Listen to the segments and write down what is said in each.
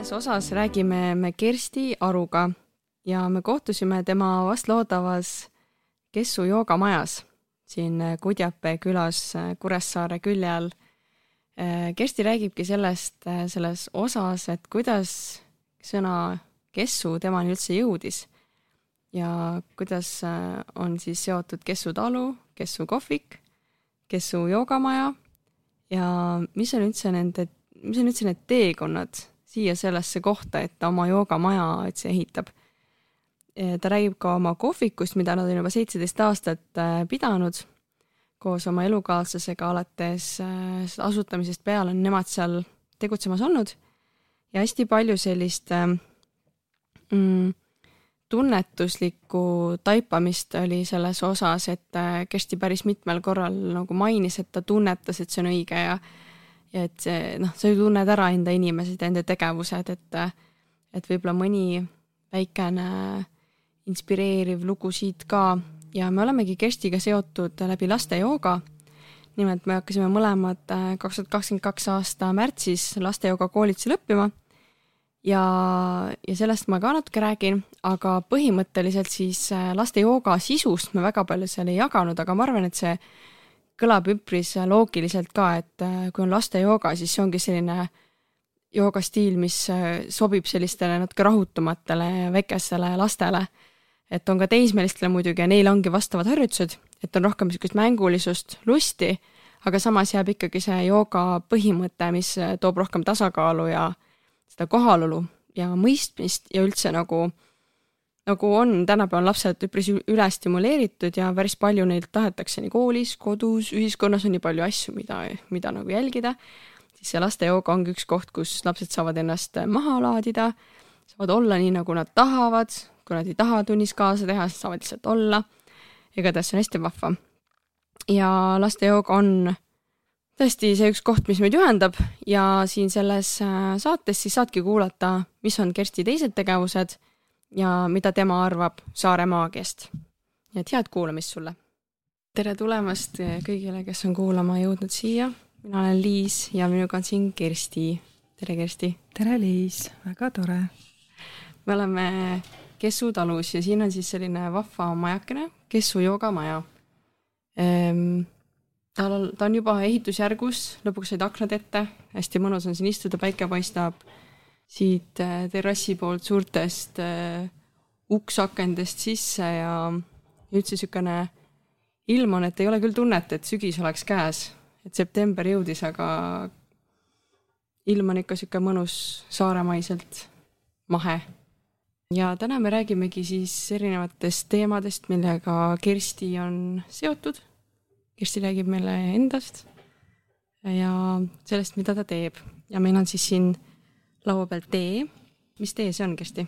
selles osas räägime me Kersti Aruga ja me kohtusime tema vastloodavas Kessu joogamajas siin Kudjape külas Kuressaare külje all. Kersti räägibki sellest selles osas, et kuidas sõna Kessu temani üldse jõudis ja kuidas on siis seotud Kessu talu, Kessu kohvik, Kessu joogamaja ja mis on üldse nende, mis on üldse need teekonnad siia sellesse kohta, et ta oma joogamaja üldse ehitab. ta räägib ka oma kohvikust, mida nad on juba seitseteist aastat äh, pidanud koos oma elukaaslasega alates äh, asutamisest peale on nemad seal tegutsemas olnud ja hästi palju sellist mm, tunnetuslikku taipamist oli selles osas, et Kersti päris mitmel korral nagu mainis, et ta tunnetas, et see on õige ja ja et see noh, sa ju tunned ära enda inimesed ja enda tegevused, et et võib-olla mõni väikene inspireeriv lugu siit ka ja me olemegi Kerstiga seotud läbi lastejooga. nimelt me hakkasime mõlemad äh, kaks tuhat kakskümmend kaks aasta märtsis lastejooga koolitusel õppima ja, ja sellest ma ka natuke räägin, aga põhimõtteliselt siis äh, lastejooga sisust me väga palju seal ei jaganud, aga ma arvan, et see kõlab üpris loogiliselt ka, et äh, kui on lastejooga, siis see ongi selline joogastiil, mis äh, sobib sellistele natuke rahutumatele väikestele lastele. et on ka teismelistele muidugi ja neil ongi vastavad harjutused, et on rohkem niisugust mängulisust, lusti, aga samas jääb ikkagi see jooga põhimõte, mis äh, toob rohkem tasakaalu ja seda kohalolu ja mõistmist ja üldse nagu nagu on tänapäeval lapsed üpris ülestimuleeritud ja päris palju neilt tahetakse nii koolis, kodus, ühiskonnas on nii palju asju, mida, mida nagu jälgida, siis see lastejooga ongi üks koht, kus lapsed saavad ennast maha laadida, saavad olla nii, nagu nad tahavad, kui nad ei taha tunnis kaasa teha, siis saavad lihtsalt olla. igatahes see on hästi vahva. ja lastejooga on tõesti see üks koht, mis meid ühendab ja siin selles äh, saates siis saadki kuulata, mis on Kersti teised tegevused ja mida tema arvab Saare maagiast. nii et head kuulamist sulle! tere tulemast kõigile, kes on kuulama jõudnud siia. mina olen Liis ja minuga on siin Kersti. tere, Kersti! tere, Liis! väga tore! me oleme Kessu talus ja siin on siis selline vahva majakene, Kessu joogamaja ehm,. tal, ta on juba ehitusjärgus, lõpuks said aknad ette, hästi mõnus on siin istuda, päike paistab siit äh, terrassi poolt suurtest äh, uksakendest sisse ja üldse niisugune ilm on, et ei ole küll tunnet, et sügis oleks käes, et september jõudis, aga ilm on ikka niisugune mõnus saaremaiselt mahe. ja täna me räägimegi siis erinevatest teemadest, millega Kersti on seotud. Kersti räägib meile endast ja sellest, mida ta teeb ja meil on siis siin laua peal tee. mis tee see on, Kersti?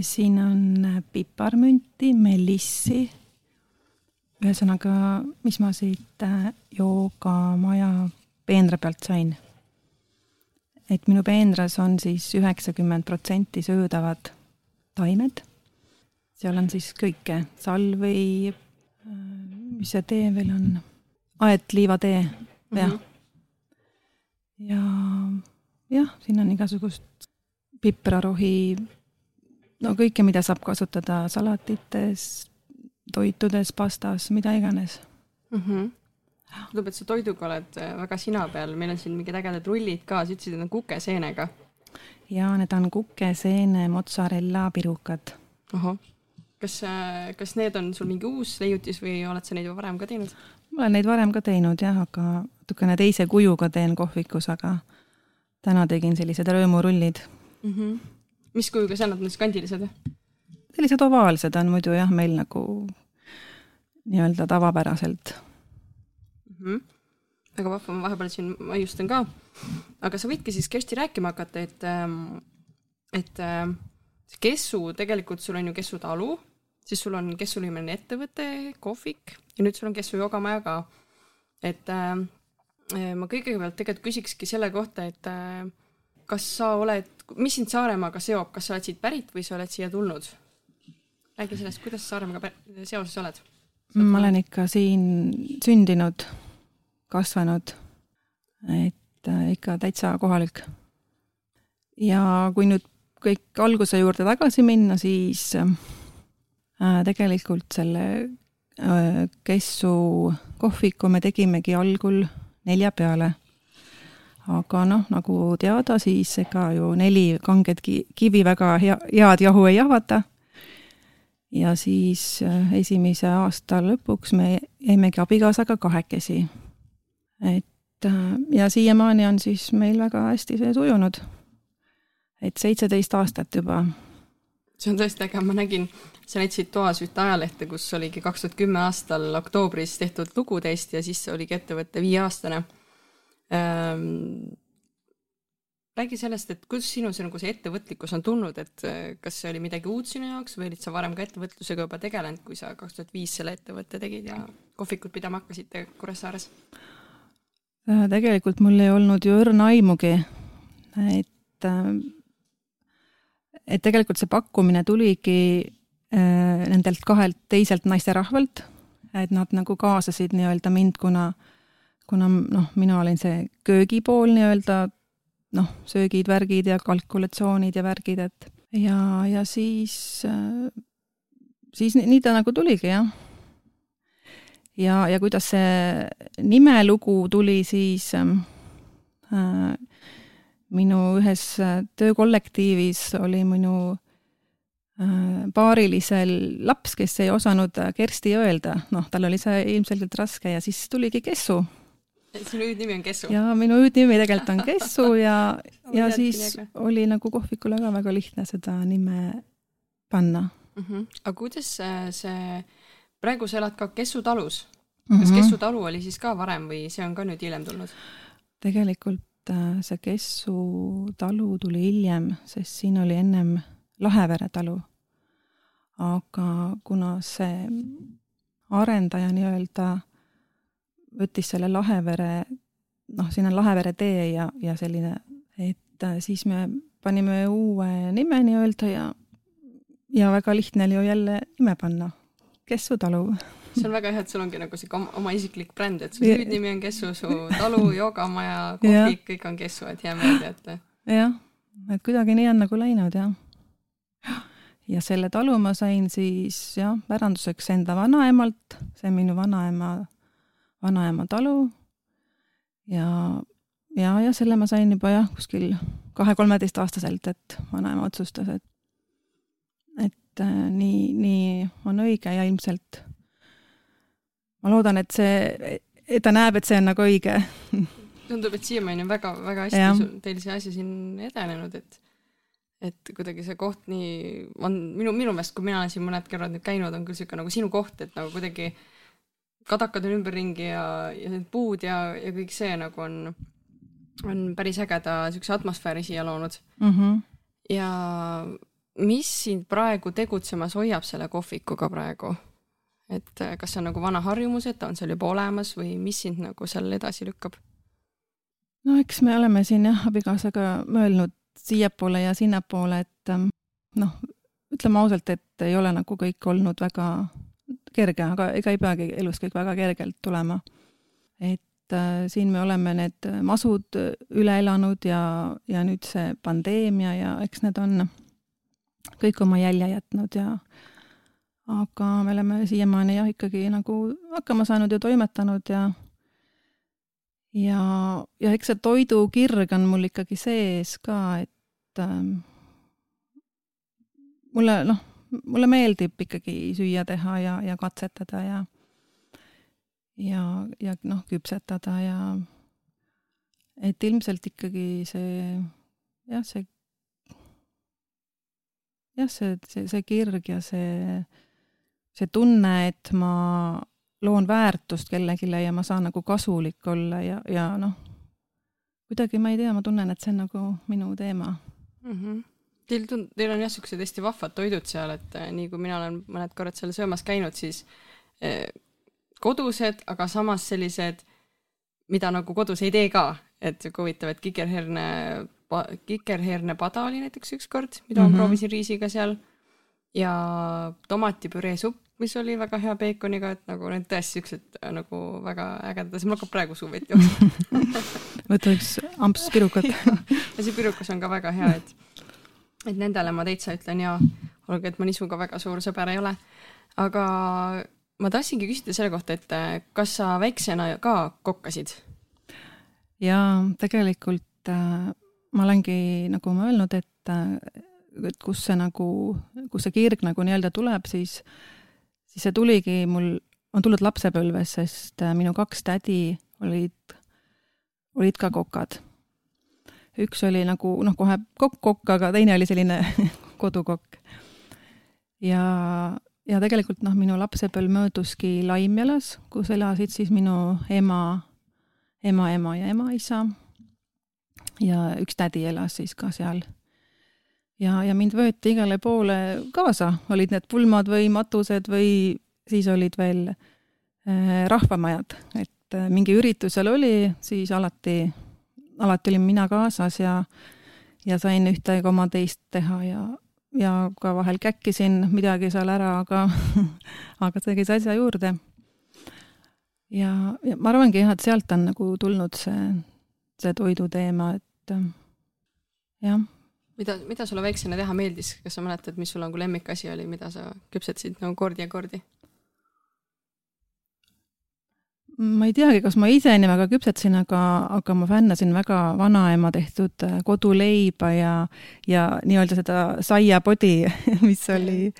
siin on piparmünti, melissi. ühesõnaga, mis ma siit äh, joogamaja peenra pealt sain. et minu peenras on siis üheksakümmend protsenti söödavad taimed. seal on siis kõike, salvi, äh, mis see tee veel on, aetliivatee, jah mm. -hmm. ja jah, siin on igasugust piprarohi, no kõike, mida saab kasutada salatites, toitudes, pastas, mida iganes mm. -hmm tundub, et sa toiduga oled äh, väga sina peal, meil on siin mingid ägedad rullid ka, sa ütlesid, et on kukeseenega. jaa, need on kukeseene mozzarella pirukad. ahah, kas, äh, kas need on sul mingi uus leiutis või oled sa neid juba varem ka teinud? ma olen neid varem ka teinud jah, aga natukene teise kujuga teen kohvikus, aga täna tegin sellised rõõmurullid mm. -hmm. mis kujuga see on, nad on siis kandilised või? sellised ovaalsed on muidu jah, meil nagu nii-öelda tavapäraselt mm. -hmm. väga vahva, ma vahepeal siin maiustan ka. aga sa võidki siis Kersti rääkima hakata, et, ähm, et ähm, see Kessu, tegelikult sul on ju Kessu talu, siis sul on Kessu nimeline ettevõte, kohvik ja nüüd sul on Kessu jogamaja ka. et äh, Äh, ma kõigepealt tegelikult küsikski selle kohta, et äh, kas sa oled, mis sind Saaremaaga seob, kas sa oled siit pärit või sa oled siia tulnud? räägi sellest, kuidas sa Saaremaaga seoses oled? ma olen ikka siin sündinud, kasvanud, et äh, ikka täitsa kohalik. ja kui nüüd kõik alguse juurde tagasi minna, siis äh, tegelikult selle äh, Kessu kohviku me tegimegi algul nelja peale. aga noh, nagu teada, siis ega ju neli kanget kivi väga hea, head jahu ei jahvata. ja siis äh, esimese aasta lõpuks me jäimegi abikaasaga kahekesi. et ja siiamaani on siis meil väga hästi see sujunud et seitseteist aastat juba. see on tõesti äge, ma nägin, sa näitasid toas ühte ajalehte, kus oligi kaks tuhat kümme aastal oktoobris tehtud lugu teist ja siis oligi ettevõte viieaastane ähm,. räägi sellest, et kuidas sinu see nagu see ettevõtlikkus on tulnud, et äh, kas see oli midagi uut sinu jaoks või olid sa varem ka ettevõtlusega juba tegelenud, kui sa kaks tuhat viis selle ettevõtte tegid ja kohvikut pidama hakkasite Kuressaares? Äh, tegelikult mul ei olnud ju õrna aimugi, et äh, et tegelikult see pakkumine tuligi nendelt kahelt teiselt naisterahvalt, et nad nagu kaasasid nii-öelda mind, kuna, kuna noh, mina olin see köögipool nii-öelda, noh, söögid, värgid ja kalkulatsioonid ja värgid, et ja, ja siis, äh, siis nii ta nagu tuligi, jah. ja, ja kuidas see nimelugu tuli, siis äh, minu ühes äh, töökollektiivis oli minu äh, paarilisel laps, kes ei osanud äh, Kersti öelda, noh, tal oli see ilmselgelt raske ja siis tuligi Kessu. sinu hüüdnimi on Kessu? ja minu hüüdnimi tegelikult on Kessu ja ja siis oli nagu kohvikule ka väga lihtne seda nime panna mm. -hmm. aga kuidas see, see, praegu sa elad ka Kessu talus. kas mm -hmm. Kessu talu oli siis ka varem või see on ka nüüd hiljem tulnud? tegelikult Äh, see Kessu talu tuli hiljem, sest siin oli ennem Lahevere talu. aga kuna see arendaja nii-öelda võttis selle Lahevere, noh, siin on Lahevere tee ja, ja selline, et äh, siis me panime uue nime nii-öelda ja, ja väga lihtne oli ju jälle nime panna, Kessu talu see on väga hea, et sul ongi nagu sihuke oma, isiklik bränd, et su hüüdnimi on Kessu, su talu, joogamaja, kohvik, kõik on Kessu, et hea meel teate. jah, et kuidagi nii on nagu läinud jah. Ja selle talu ma sain siis jah, päranduseks enda vanaemalt, see on minu vanaema, vanaema talu. ja, ja, ja selle ma sain juba jah, kuskil kahe-kolmeteistaastaselt, et vanaema otsustas, et et äh, nii, nii on õige ja ilmselt ma loodan, et see, et ta näeb, et see on nagu õige. tundub, et siiamaani on väga, väga hästi teil see asi siin edenenud, et et kuidagi see koht nii on minu, minu meelest, kui mina olen siin mõned korrad nüüd käinud, on küll sihuke nagu sinu koht, et nagu kuidagi kadakad on ümberringi ja, ja need puud ja, ja kõik see nagu on, on päris ägeda siukse atmosfääri siia loonud mm. -hmm. ja mis sind praegu tegutsemas hoiab selle kohvikuga praegu? et äh, kas see on nagu vana harjumus, et ta on seal juba olemas või mis sind nagu seal edasi lükkab? no eks me oleme siin jah, abikaasaga mõelnud siiapoole ja sinnapoole, et ähm, noh, ütleme ausalt, et ei ole nagu kõik olnud väga kerge, aga ega ei peagi elus kõik väga kergelt tulema. et äh, siin me oleme need masud üle elanud ja, ja nüüd see pandeemia ja eks need on kõik oma jälje jätnud ja aga me oleme siiamaani jah, ikkagi nagu hakkama saanud ja toimetanud ja ja, ja eks see toidukirg on mul ikkagi sees ka, et ähm, mulle noh, mulle meeldib ikkagi süüa teha ja, ja katsetada ja ja, ja noh, küpsetada ja et ilmselt ikkagi see jah, see jah, see, see, see kirg ja see see tunne, et ma loon väärtust kellelegi ja ma saan nagu kasulik olla ja, ja noh, kuidagi ma ei tea, ma tunnen, et see on nagu minu teema mm. -hmm. Teil tund-, teil on jah, niisugused hästi vahvad toidud seal, et äh, nii kui mina olen mõned korrad seal söömas käinud, siis eh, kodused, aga samas sellised, mida nagu kodus ei tee ka, et sihuke huvitav, et kikerherne, kikerhernepada oli näiteks ükskord, mida mm -hmm. ma mhm. proovisin riisiga seal ja tomatipüree supp mis oli väga hea peekoniga, et nagu need tõesti siuksed äh, nagu väga ägedad asjad, mul hakkab praegu suu vett jooksma võta üks amps pirukat ja see pirukas on ka väga hea, et, et nendele ma täitsa ütlen ja olgugi, et ma nisuga väga suur sõber ei ole. aga ma tahtsingi küsida selle kohta, et äh, kas sa väiksena ka kokkasid? jaa, tegelikult äh, ma olengi nagu ma öelnud, et äh, et kus see nagu, kus see kirg nagu nii-öelda tuleb, siis, siis see tuligi mul, on tulnud lapsepõlves, sest äh, minu kaks tädi olid, olid ka kokad. üks oli nagu noh, kohe kokk-kokk, aga teine oli selline kodukokk. ja, ja tegelikult noh, minu lapsepõlv mööduski Laimjalas, kus elasid siis minu ema, ema, ema ja emaisa. ja üks tädi elas siis ka seal ja, ja mind võeti igale poole kaasa, olid need pulmad või matused või siis olid veel äh, rahvamajad, et äh, mingi üritusel oli, siis alati, alati olin mina kaasas ja, ja sain ühte koma teist teha ja, ja ka vahel käkkisin midagi seal ära, aga aga see käis asja juurde. ja, ja ma arvangi jah, et sealt on nagu tulnud see, see toiduteema, et äh, jah mida, mida sulle väiksena teha meeldis, kas sa mäletad, mis sul nagu lemmikasi oli, mida sa küpsetasid nagu kordi ja kordi? ma ei teagi, kas ma ise nii väga küpsetasin, aga, aga ma fännasin väga vanaema tehtud äh, koduleiba ja, ja nii-öelda seda saiapodi, mis oli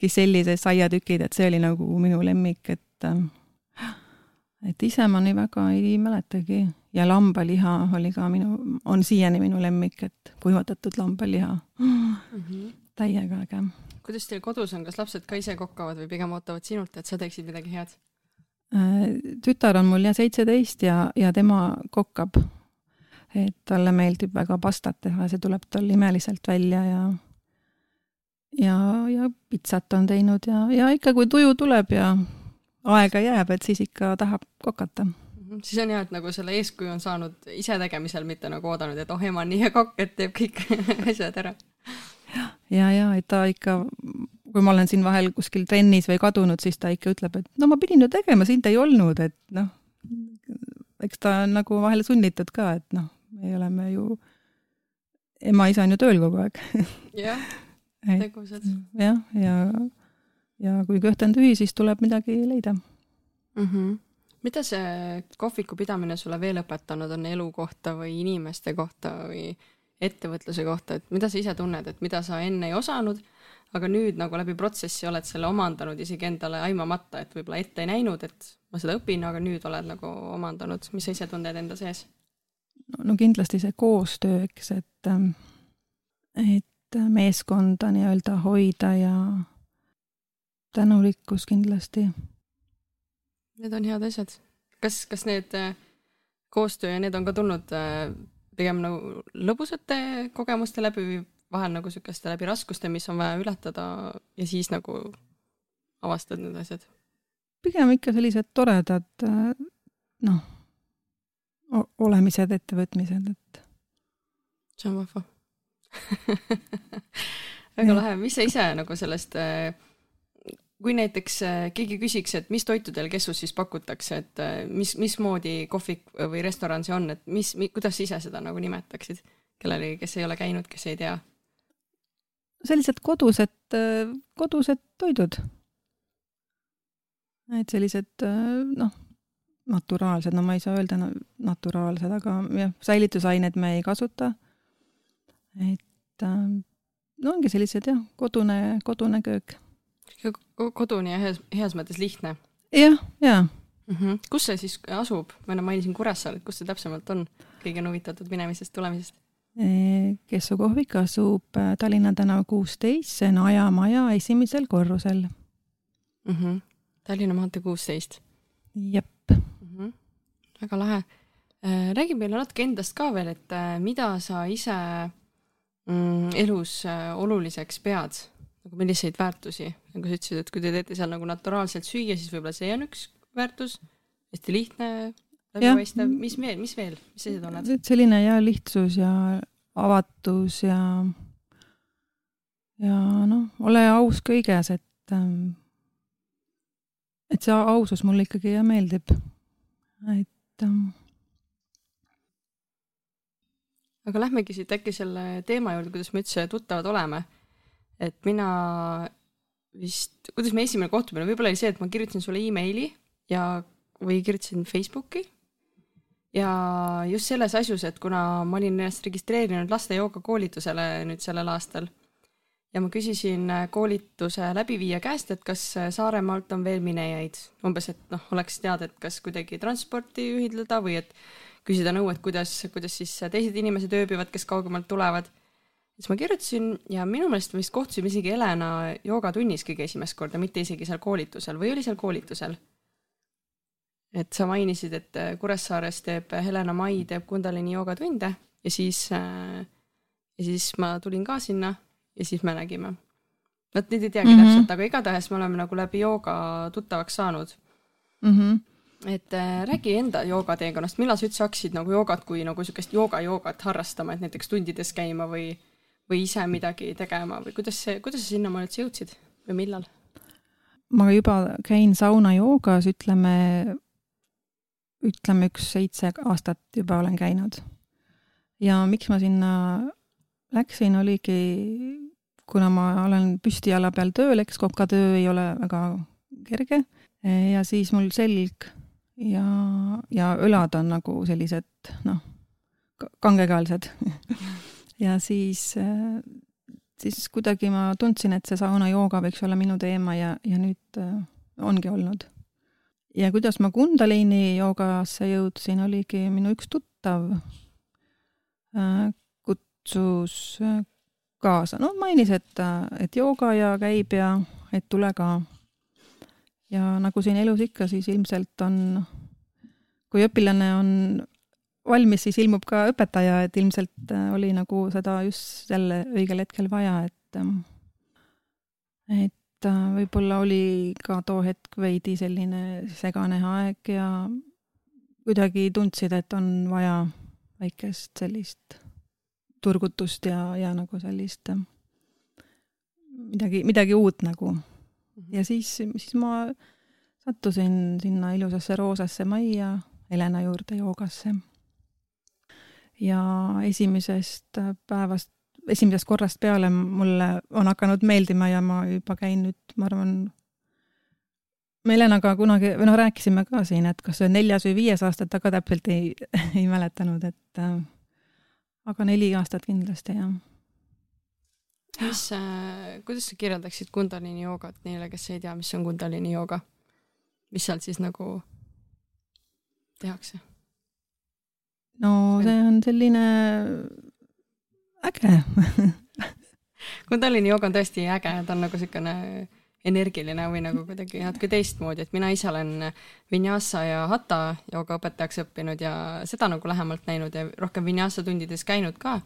kiselli sees saiatükid, et see oli nagu minu lemmik, et äh, et ise ma nii väga ei mäletagi ja lambaliha oli ka minu, on siiani minu lemmik, et kuivatatud lambaliha mm. -hmm. täiega äge. kuidas teil kodus on, kas lapsed ka ise kokkavad või pigem ootavad sinult, et sa teeksid midagi head? Äh, tütar on mul jah seitseteist ja, ja tema kokkab. et talle meeldib väga pastat teha, see tuleb tal imeliselt välja ja ja, ja pitsat on teinud ja, ja ikka, kui tuju tuleb ja aega jääb, et siis ikka tahab kokata mhm, siis on hea, et nagu selle eeskuju on saanud ise tegemisel, mitte nagu oodanud, et oh, ema on nii hea kokk, et teeb kõik asjad ära. ja, ja et ta ikka, kui ma olen siin vahel kuskil trennis või kadunud, siis ta ikka ütleb, et no ma pidin ju tegema, sind ei olnud, et noh, eks ta on nagu vahel sunnitud ka, et noh, me oleme ju, ema-isa on ju tööl kogu aeg. jah, tegusad. jah, ja, ja ja kui kõht on tühi, siis tuleb midagi leida mm. -hmm. mida see kohviku pidamine sulle veel õpetanud on elu kohta või inimeste kohta või ettevõtluse kohta, et mida sa ise tunned, et mida sa enne ei osanud, aga nüüd nagu läbi protsessi oled selle omandanud isegi endale aimamata, et võib-olla ette ei näinud, et ma seda õpin, aga nüüd oled nagu omandanud, mis sa ise tunned enda sees? no kindlasti see koostöö, eks, et, et meeskonda nii-öelda hoida ja tänulikkus kindlasti. Need on head asjad. kas, kas need äh, koostöö ja need on ka tulnud äh, pigem nagu lõbusate kogemuste läbi või vahel nagu sihukeste läbi raskuste, mis on vaja ületada ja siis nagu avastad need asjad? pigem ikka sellised toredad äh, noh, olemised, ettevõtmised, et. see on vahva väga lahe, mis sa ise nagu sellest äh, kui näiteks äh, keegi küsiks, et mis toitu teil Kessus siis pakutakse, et äh, mis, mismoodi kohvik või restoran see on, et mis, kuidas sa ise seda nagu nimetaksid kellelegi, kes ei ole käinud, kes ei tea? sellised kodused, äh, kodused toidud. et sellised noh, naturaalsed, no ma ei saa öelda no, naturaalsed, aga jah, säilitusaineid me ei kasuta. et no ongi sellised jah, kodune, kodune köök kodune ja heas, heas mõttes lihtne. jah, jaa mm. -hmm. kus see siis asub? ma enne mainisin Kuressaaret, kus see täpsemalt on? keegi on huvitatud minemisest, tulemisest? Kessu kohvik asub äh, Tallinna tänav kuusteist, see on Aja maja esimesel korrusel mm. -hmm. Tallinna maantee kuusteist? jep mm. -hmm. väga lahe. Äh, räägi meile natuke endast ka veel, et äh, mida sa ise mm, elus oluliseks pead nagu milliseid väärtusi, nagu sa ütlesid, et kui te teete seal nagu naturaalselt süüa, siis võib-olla see on üks väärtus, hästi lihtne, läbipaistev, mis veel, mis veel, mis sa ise tunned? selline ja lihtsus ja avatus ja ja noh, ole aus kõiges, et ähm, et see ausus mulle ikkagi ja meeldib. et ähm, aga lähmegi siit äkki selle teema juurde, kuidas me üldse tuttavad oleme. Et mina vist, kuidas meie esimene kohtumine, võib-olla oli see, et ma kirjutasin sulle emaili ja, või kirjutasin Facebooki. ja just selles asjus, et kuna ma olin ennast registreerinud laste joogakoolitusele nüüd sellel aastal ja ma küsisin koolituse läbiviija käest, et kas Saaremaalt on veel minejaid, umbes, et noh, oleks teada, et kas kuidagi transporti ühildada või et küsida nõu, et kuidas, kuidas siis teised inimesed ööbivad, kes kaugemalt tulevad siis ma kirjutasin ja minu meelest me vist kohtusime isegi Helena joogatunnis kõige esimest korda, mitte isegi seal koolitusel või oli seal koolitusel? et sa mainisid, et äh, Kuressaares teeb Helena Mai teeb Kundalini joogatunde ja siis äh,, ja siis ma tulin ka sinna ja siis me nägime. vot nüüd ei teagi mm -hmm. täpselt, aga igatahes me oleme nagu läbi jooga tuttavaks saanud mm. -hmm et äh, räägi enda joogateekonnast, millal sa üldse hakkasid nagu joogat kui nagu niisugust jooga-joogat harrastama, et näiteks tundides käima või või ise midagi tegema või kuidas see, kuidas sa sinnamaale üldse jõudsid või millal? ma juba käin saunajoogas, ütleme, ütleme üks seitse aastat juba olen käinud. ja miks ma sinna läksin, oligi, kuna ma olen püstijala peal tööl, eks kopka töö ei ole väga kerge ja siis mul selg ja, ja õlad on nagu sellised noh, kangekaelsed ja siis, äh, siis kuidagi ma tundsin, et see saunajooga võiks olla minu teema ja, ja nüüd äh, ongi olnud. ja kuidas ma Kundalini joogasse jõudsin, oligi minu üks tuttav äh, kutsus kaasa, no mainis, et, et jooga ja käib ja et tule ka. ja nagu siin elus ikka, siis ilmselt on, kui õpilane on valmis, siis ilmub ka õpetaja, et ilmselt äh, oli nagu seda just jälle õigel hetkel vaja, et ähm, et äh, võib-olla oli ka too hetk veidi selline segane aeg ja kuidagi tundsid, et on vaja väikest sellist turgutust ja, ja nagu sellist äh, midagi, midagi uut nagu. Mhm. ja siis, siis ma sattusin sinna ilusasse roosasse majja Helena juurde joogasse ja esimesest päevast, esimesest korrast peale mulle on hakanud meeldima ja ma juba käin nüüd, ma arvan, me Helenaga kunagi, või noh, rääkisime ka siin, et kas see on neljas või viies aastat, aga täpselt ei, ei mäletanud, et äh, aga neli aastat kindlasti, jah. mis äh,, kuidas sa kirjeldaksid Kundalini joogat neile, kes ei tea, mis on Kundalini jooga? mis seal siis nagu tehakse? No see on selline äge Kundalini jooga on tõesti äge, ta on nagu niisugune energiline või nagu kuidagi natuke teistmoodi, et mina ise olen Vinyasa ja Hatha joogaõpetajaks õppinud ja seda nagu lähemalt näinud ja rohkem Vinyasa tundides käinud ka.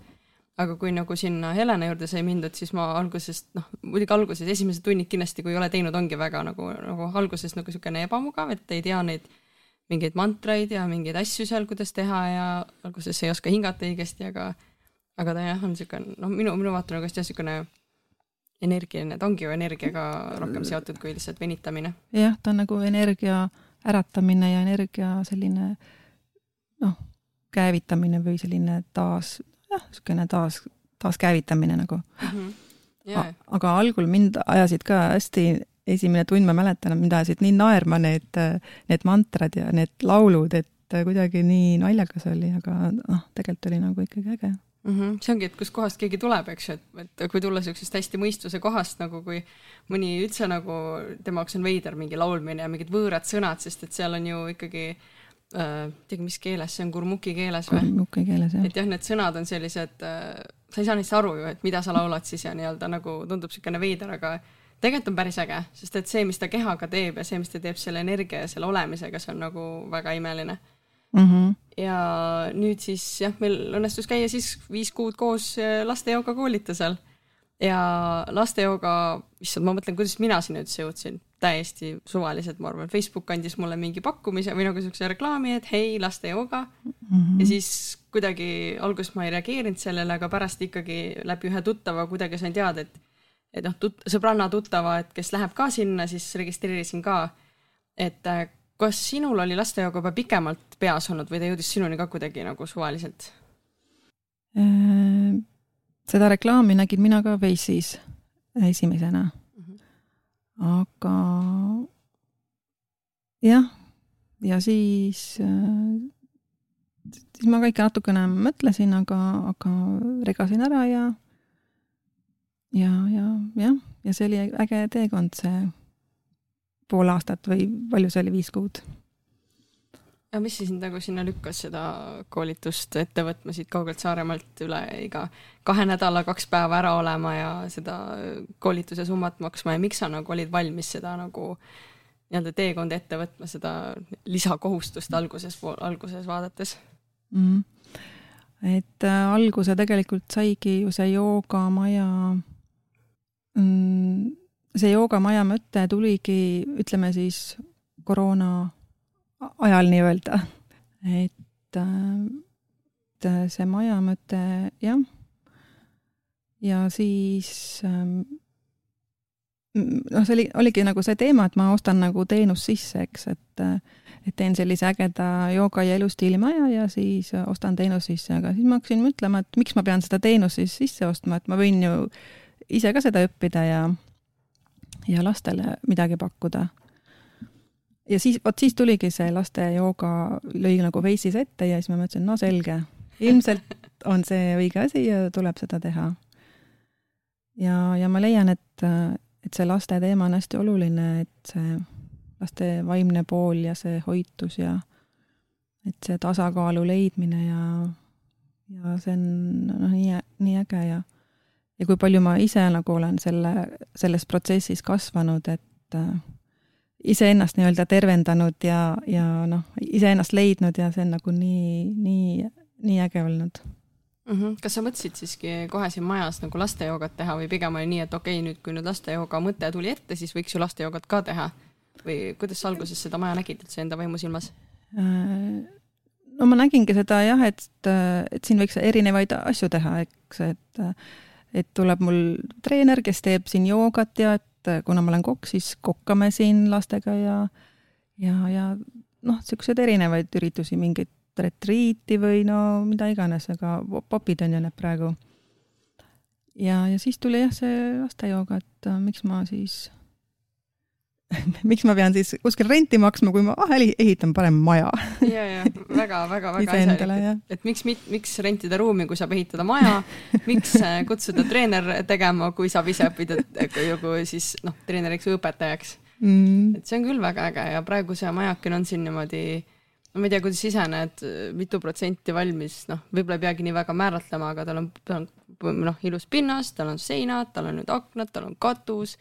aga kui nagu sinna Helena juurde sai mindud, siis ma algusest, noh, muidugi alguses esimesed tunnid kindlasti, kui ei ole teinud, ongi väga nagu, nagu alguses nagu niisugune ebamugav, et ei tea neid mingeid mantraid ja mingeid asju seal, kuidas teha ja alguses ei oska hingata õigesti, aga aga ta jah, on niisugune, noh, minu, minu vaate nagu hästi niisugune energiline, ta ongi ju energiaga rohkem seotud kui lihtsalt venitamine. jah, ta on nagu energia äratamine ja energia selline noh, käivitamine või selline taas, jah, niisugune taas, taaskäivitamine nagu mm. -hmm. Yeah. aga algul mind ajasid ka hästi esimene tund, ma mäletan, mind ajasid nii naerma need, need mantrad ja need laulud, et kuidagi nii naljakas oli, aga noh, tegelikult oli nagu ikkagi äge mm. -hmm. see ongi, et kustkohast keegi tuleb, eks ju, et, et kui tulla niisugusest hästi mõistuse kohast nagu kui mõni üldse nagu tema jaoks on veider mingi laulmine ja mingid võõrad sõnad, sest et seal on ju ikkagi äh, teagi, mis keeles see on, kurmuki keeles või? kurmuki keeles, jah. et jah, need sõnad on sellised äh,, sa ei saa neist aru ju, et mida sa laulad siis ja nii-öelda nagu tundub niisugune veider, aga tegelikult on päris äge, sest et see, mis ta kehaga teeb ja see, mis ta teeb selle energia ja selle olemisega, see on nagu väga imeline mm. -hmm. ja nüüd siis jah, meil õnnestus käia siis viis kuud koos äh, lastejooga koolitusel ja lastejooga, issand, ma mõtlen, kuidas mina sinna üldse jõudsin, täiesti suvaliselt, ma arvan, Facebook andis mulle mingi pakkumise või nagu siukse reklaami, et hei, lastejooga mm. -hmm. ja siis kuidagi alguses ma ei reageerinud sellele, aga pärast ikkagi läbi ühe tuttava kuidagi sain teada, et et noh, tut-, sõbranna tuttava, et kes läheb ka sinna, siis registreerisin ka. et äh, kas sinul oli lastejoga juba pikemalt peas olnud või ta jõudis sinuni ka kuidagi nagu suvaliselt? seda reklaami nägin mina ka Face'is esimesena. -hmm. aga jah, ja siis, siis ma ka ikka natukene mõtlesin, aga, aga regasin ära ja ja, ja jah, ja see oli äge teekond, see pool aastat või palju see oli, viis kuud aga mis siis nagu sinna lükkas seda koolitust ette võtma siit kaugelt Saaremaalt üle iga kahe nädala kaks päeva ära olema ja seda koolituse summat maksma ja miks sa nagu olid valmis seda nagu nii-öelda teekonda ette võtma, seda lisakohustust alguses, alguses vaadates mm.? et äh, alguse tegelikult saigi ju see joogamaja see joogamaja mõte tuligi, ütleme siis koroona ajal nii-öelda. et, et see maja mõte, jah. ja siis ähm, noh, see oli, oligi nagu see teema, et ma ostan nagu teenust sisse, eks, et et teen sellise ägeda jooga ja elustiilimaja ja siis ostan teenust sisse, aga siis ma hakkasin mõtlema, et miks ma pean seda teenust siis sisse ostma, et ma võin ju ise ka seda õppida ja ja lastele midagi pakkuda ja siis, vot siis tuligi see laste jooga, lõi nagu Face'is ette ja siis ma mõtlesin, no selge, ilmselt on see õige asi ja tuleb seda teha. ja, ja ma leian, et, et see laste teema on hästi oluline, et see laste vaimne pool ja see hoitus ja et see tasakaalu leidmine ja, ja see on noh, nii, nii äge ja ja kui palju ma ise nagu olen selle, selles protsessis kasvanud, et äh, iseennast nii-öelda tervendanud ja, ja noh, iseennast leidnud ja see on nagu nii, nii, nii äge olnud mm. -hmm. kas sa mõtlesid siiski kohe siin majas nagu lastejoogat teha või pigem oli nii, et okei okay,, nüüd kui nüüd lastejooga mõte tuli ette, siis võiks ju lastejoogat ka teha? või kuidas sa alguses seda maja nägid üldse enda vaimusilmas? Äh, no ma nägingi seda jah, et, et siin võiks erinevaid asju teha, eks, et et tuleb mul treener, kes teeb siin joogat ja et et kuna ma olen kokk, siis kokkame siin lastega ja, ja, ja noh, niisuguseid erinevaid üritusi, mingit retriiti või no mida iganes, aga popid on ju need praegu. ja, ja siis tuli jah, see lastejooga, et äh, miks ma siis miks ma pean siis kuskil renti maksma, kui ma ah, ehitan parem maja? Ja, ja väga-väga-väga asjalik, et, et miks, miks rentida ruumi, kui saab ehitada maja, miks äh, kutsuda treener tegema, kui saab ise õppida nagu siis noh, treeneriks või õpetajaks? Mm.. et see on küll väga äge ja praegu see majakene on siin niimoodi no ma ei tea, kuidas ise näed, mitu protsenti valmis, noh, võib-olla ei peagi nii väga määratlema, aga tal on, tal on noh, ilus pinnas, tal on seinad, tal on nüüd aknad, tal on katus,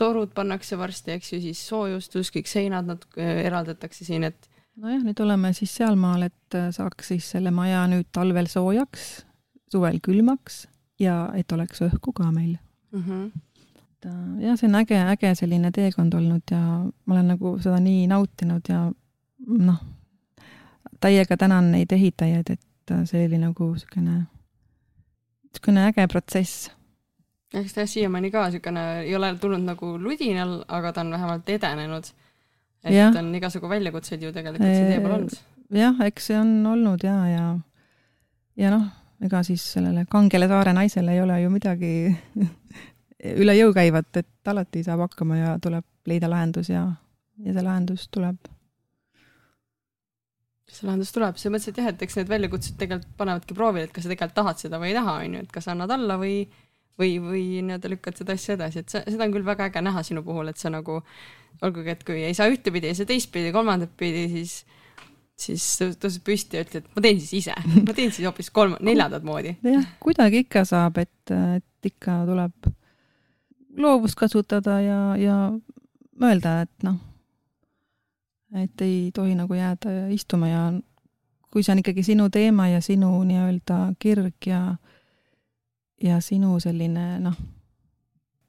torud pannakse varsti, eks ju, siis soojustus, kõik seinad natuke äh, eraldatakse siin, et. nojah, nüüd oleme siis sealmaal, et äh, saaks siis selle maja nüüd talvel soojaks, suvel külmaks ja et oleks õhku ka meil mm. -hmm. jah, see on äge, äge selline teekond olnud ja ma olen nagu seda nii nautinud ja noh, täiega tänan neid ehitajaid, et see oli nagu niisugune, niisugune äge protsess eks ta siiamaani ka niisugune ei ole tulnud nagu ludinal, aga ta on vähemalt edenenud. et ja. on igasugu väljakutseid ju tegelikult see tee peal olnud. jah, eks see on olnud ja, ja ja noh, ega siis sellele kangele saare naisele ei ole ju midagi üle jõu käivat, et alati saab hakkama ja tuleb leida lahendus ja, ja see lahendus tuleb see lahendus tuleb, selles mõttes, et jah, et eks need väljakutsed tegelikult panevadki proovile, et kas sa tegelikult tahad seda või ei taha, on ju, et kas annad alla või või, või nii-öelda lükkad seda asja edasi, et see, seda on küll väga äge näha sinu puhul, et sa nagu, olgugi, et kui ei saa ühtepidi, ei saa teistpidi, kolmandat pidi, siis siis tõused püsti ja ütled, ma teen siis ise, ma teen siis hoopis kolm, neljandat moodi. jah, kuidagi ikka saab, et, et ikka tuleb loovust kasutada ja, ja mõelda, et noh, et ei tohi nagu jääda istuma ja kui see on ikkagi sinu teema ja sinu nii-öelda kirg ja ja sinu selline noh,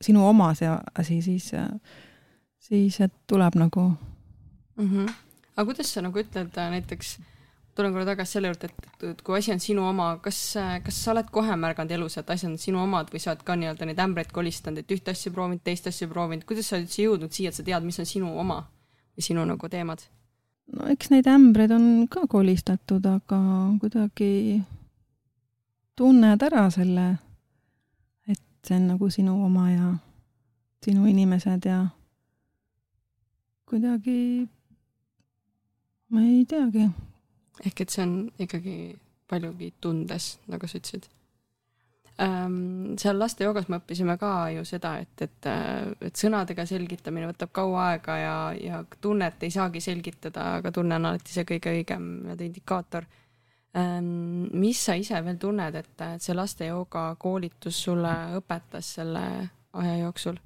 sinu oma see asi, siis, siis tuleb nagu mm. -hmm. aga kuidas sa nagu ütled äh, näiteks, tulen korra tagasi selle juurde, et, et kui asi on sinu oma, kas, kas sa oled kohe märganud elus, et asjad on sinu omad või sa oled ka nii-öelda neid ämbreid kolistanud, et ühte asja proovinud, teist asja proovinud, kuidas sa üldse jõudnud siia, et sa tead, mis on sinu oma või sinu nagu teemad? no eks neid ämbreid on ka kolistatud, aga kuidagi tunned ära selle, et see on nagu sinu oma ja sinu inimesed ja kuidagi ma ei teagi. ehk et see on ikkagi paljugi tundes, nagu sa ütlesid ähm,. seal laste joogas me õppisime ka ju seda, et, et, et sõnadega selgitamine võtab kaua aega ja, ja tunnet ei saagi selgitada, aga tunne on alati see kõige õigem nii-öelda indikaator ähm,. mis sa ise veel tunned, et, see laste jooga koolitus sulle õpetas selle aja jooksul?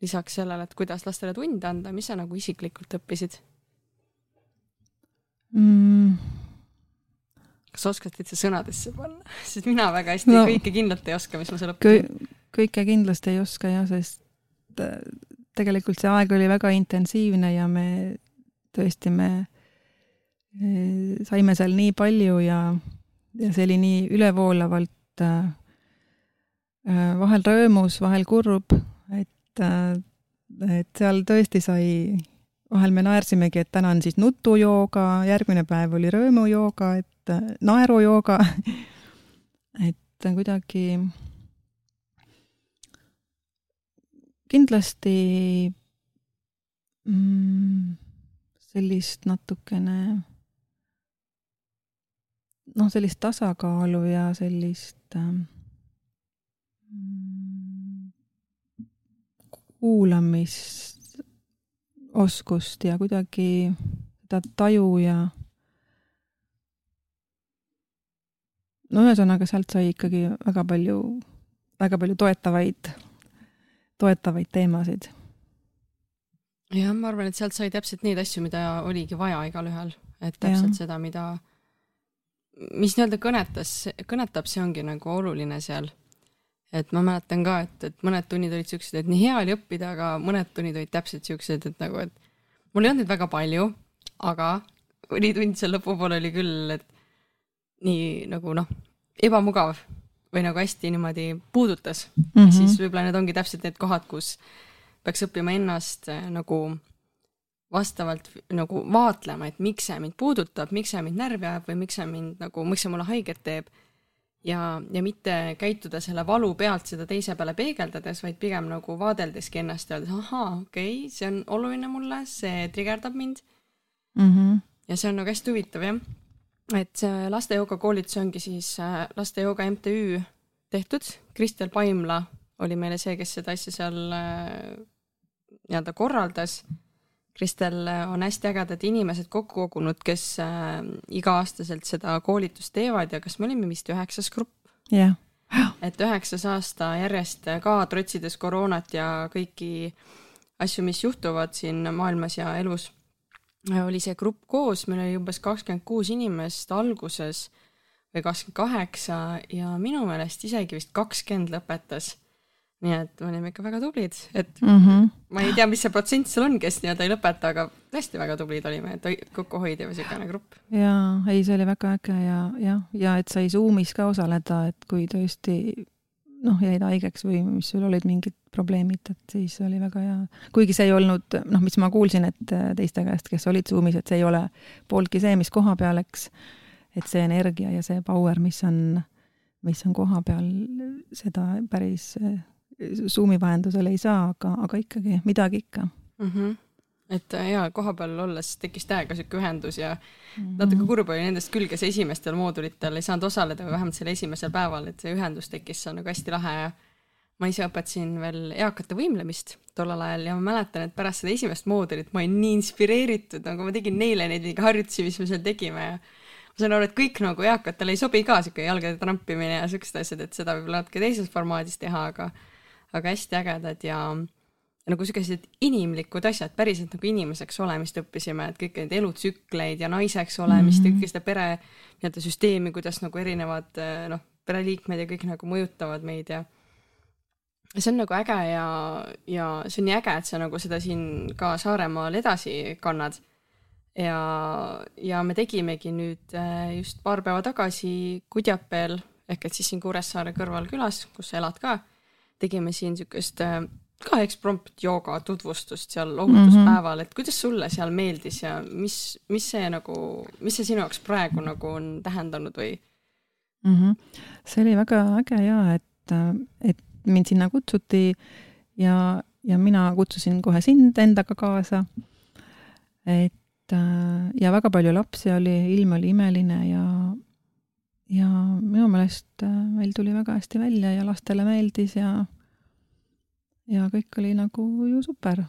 lisaks sellele, et kuidas lastele tunde anda, mis sa nagu isiklikult õppisid mm.? Kas sa oskad täitsa sõnadesse panna, sest mina väga hästi no, kõike kindlalt ei oska, mis ma seal õppisin. kõike kindlasti ei oska jah, sest äh, tegelikult see aeg oli väga intensiivne ja me tõesti, me äh, saime seal nii palju ja, ja see oli nii ülevoolavalt äh, vahel rõõmus, vahel kurb, et, et seal tõesti sai vahel me naersimegi, et täna on siis nutujooga, järgmine päev oli rõõmujooga, et äh, naerujooga et kuidagi kindlasti mm, sellist natukene noh, sellist tasakaalu ja sellist ähm, mm, kuulamist oskust ja kuidagi seda taju ja no ühesõnaga, sealt sai ikkagi väga palju, väga palju toetavaid, toetavaid teemasid. jah, ma arvan, et sealt sai täpselt neid asju, mida oligi vaja igalühel, et täpselt ja. seda, mida, mis nii-öelda kõnetas, kõnetab, see ongi nagu oluline seal et ma mäletan ka, et, et mõned tunnid olid siuksed, et nii hea oli õppida, aga mõned tunnid olid täpselt siuksed, et nagu, et mul ei olnud neid väga palju, aga mõni tund seal lõpupoole oli küll, et nii nagu noh, ebamugav või nagu hästi niimoodi puudutas mm. -hmm. siis võib-olla need ongi täpselt need kohad, kus peaks õppima ennast äh, nagu vastavalt nagu vaatlema, et miks see mind puudutab, miks see mind närvi ajab või miks see mind nagu, miks see mulle haiget teeb ja, ja mitte käituda selle valu pealt seda teise peale peegeldades, vaid pigem nagu vaadeldeski ennast ja öeldes, ahaa, okei okay,, see on oluline mulle, see trigerdab mind mm. -hmm. ja see on nagu hästi huvitav jah. Et see laste joogakoolitus ongi siis äh, laste jooga MTÜ tehtud, Kristel Paimla oli meile see, kes seda asja seal äh, nii-öelda korraldas Kristel on hästi ägedad inimesed kokku kogunud, kes äh, iga-aastaselt seda koolitust teevad ja kas me olime vist üheksas grupp? jah yeah. et üheksas aasta järjest ka trotsides koroonat ja kõiki asju, mis juhtuvad siin maailmas ja elus, oli see grupp koos, meil oli umbes kakskümmend kuus inimest alguses või kakskümmend kaheksa ja minu meelest isegi vist kakskümmend lõpetas nii et me olime ikka väga tublid, et mm -hmm. ma ei tea, mis see protsent seal on, kes nii-öelda ei lõpeta, aga hästi väga tublid olime, et kokkuhoidev niisugune grupp. jaa, ei, see oli väga äge ja jah, ja et sai Zoomis ka osaleda, et kui tõesti noh, jäid haigeks või mis sul olid mingid probleemid, et siis oli väga hea. kuigi see ei olnud, noh, mis ma kuulsin, et teiste käest, kes olid Zoomis, et see ei ole pooltki see, mis koha peal, eks, et see energia ja see power, mis on, mis on koha peal, seda päris Zoomi vahendusel ei saa, aga, aga ikkagi midagi ikka mm. -hmm et äh, jaa, kohapeal olles tekkis täiega sihuke ühendus ja -hmm. natuke kurb oli nendest küll, kes esimestel moodulitel ei saanud osaleda või vähemalt selle esimesel päeval, et see ühendus tekkis, see on nagu hästi lahe ja ma ise õpetasin veel eakate võimlemist tollel ajal ja ma mäletan, et pärast seda esimest moodulit ma olin nii inspireeritud, nagu ma tegin neile neid mingi harjutusi, mis me seal tegime ja ma saan aru, et kõik nagu eakatele ei sobi ka sihuke jalgade trampimine ja siuksed asjad, et seda võib-olla natuke teises formaadis teha, aga aga hästi ägedad ja nagu siukesed inimlikud asjad, päriselt nagu inimeseks olemist õppisime, et kõiki neid elutsükleid ja naiseks olemist mm -hmm. ja mhm. kõike seda pere nii-öelda süsteemi, kuidas nagu erinevad noh, pereliikmed ja kõik nagu mõjutavad meid ja see on nagu äge ja, ja see on nii äge, et sa nagu seda siin ka Saaremaal edasi kannad. ja, ja me tegimegi nüüd äh, just paar päeva tagasi Kudjapel ehk et siis siin Kuressaare kõrval külas, kus sa elad ka tegime siin niisugust äh, ka eksprompt jooga tutvustust seal ohutuspäeval mm, -hmm. et kuidas sulle seal meeldis ja mis, mis see nagu, mis see sinu jaoks praegu nagu on tähendanud või mm. -hmm. see oli väga äge ja et, et mind sinna kutsuti ja, ja mina kutsusin kohe sind endaga kaasa. et ja väga palju lapsi oli, ilm oli imeline ja, ja minu meelest meil tuli väga hästi välja ja lastele meeldis ja, ja kõik oli nagu ju super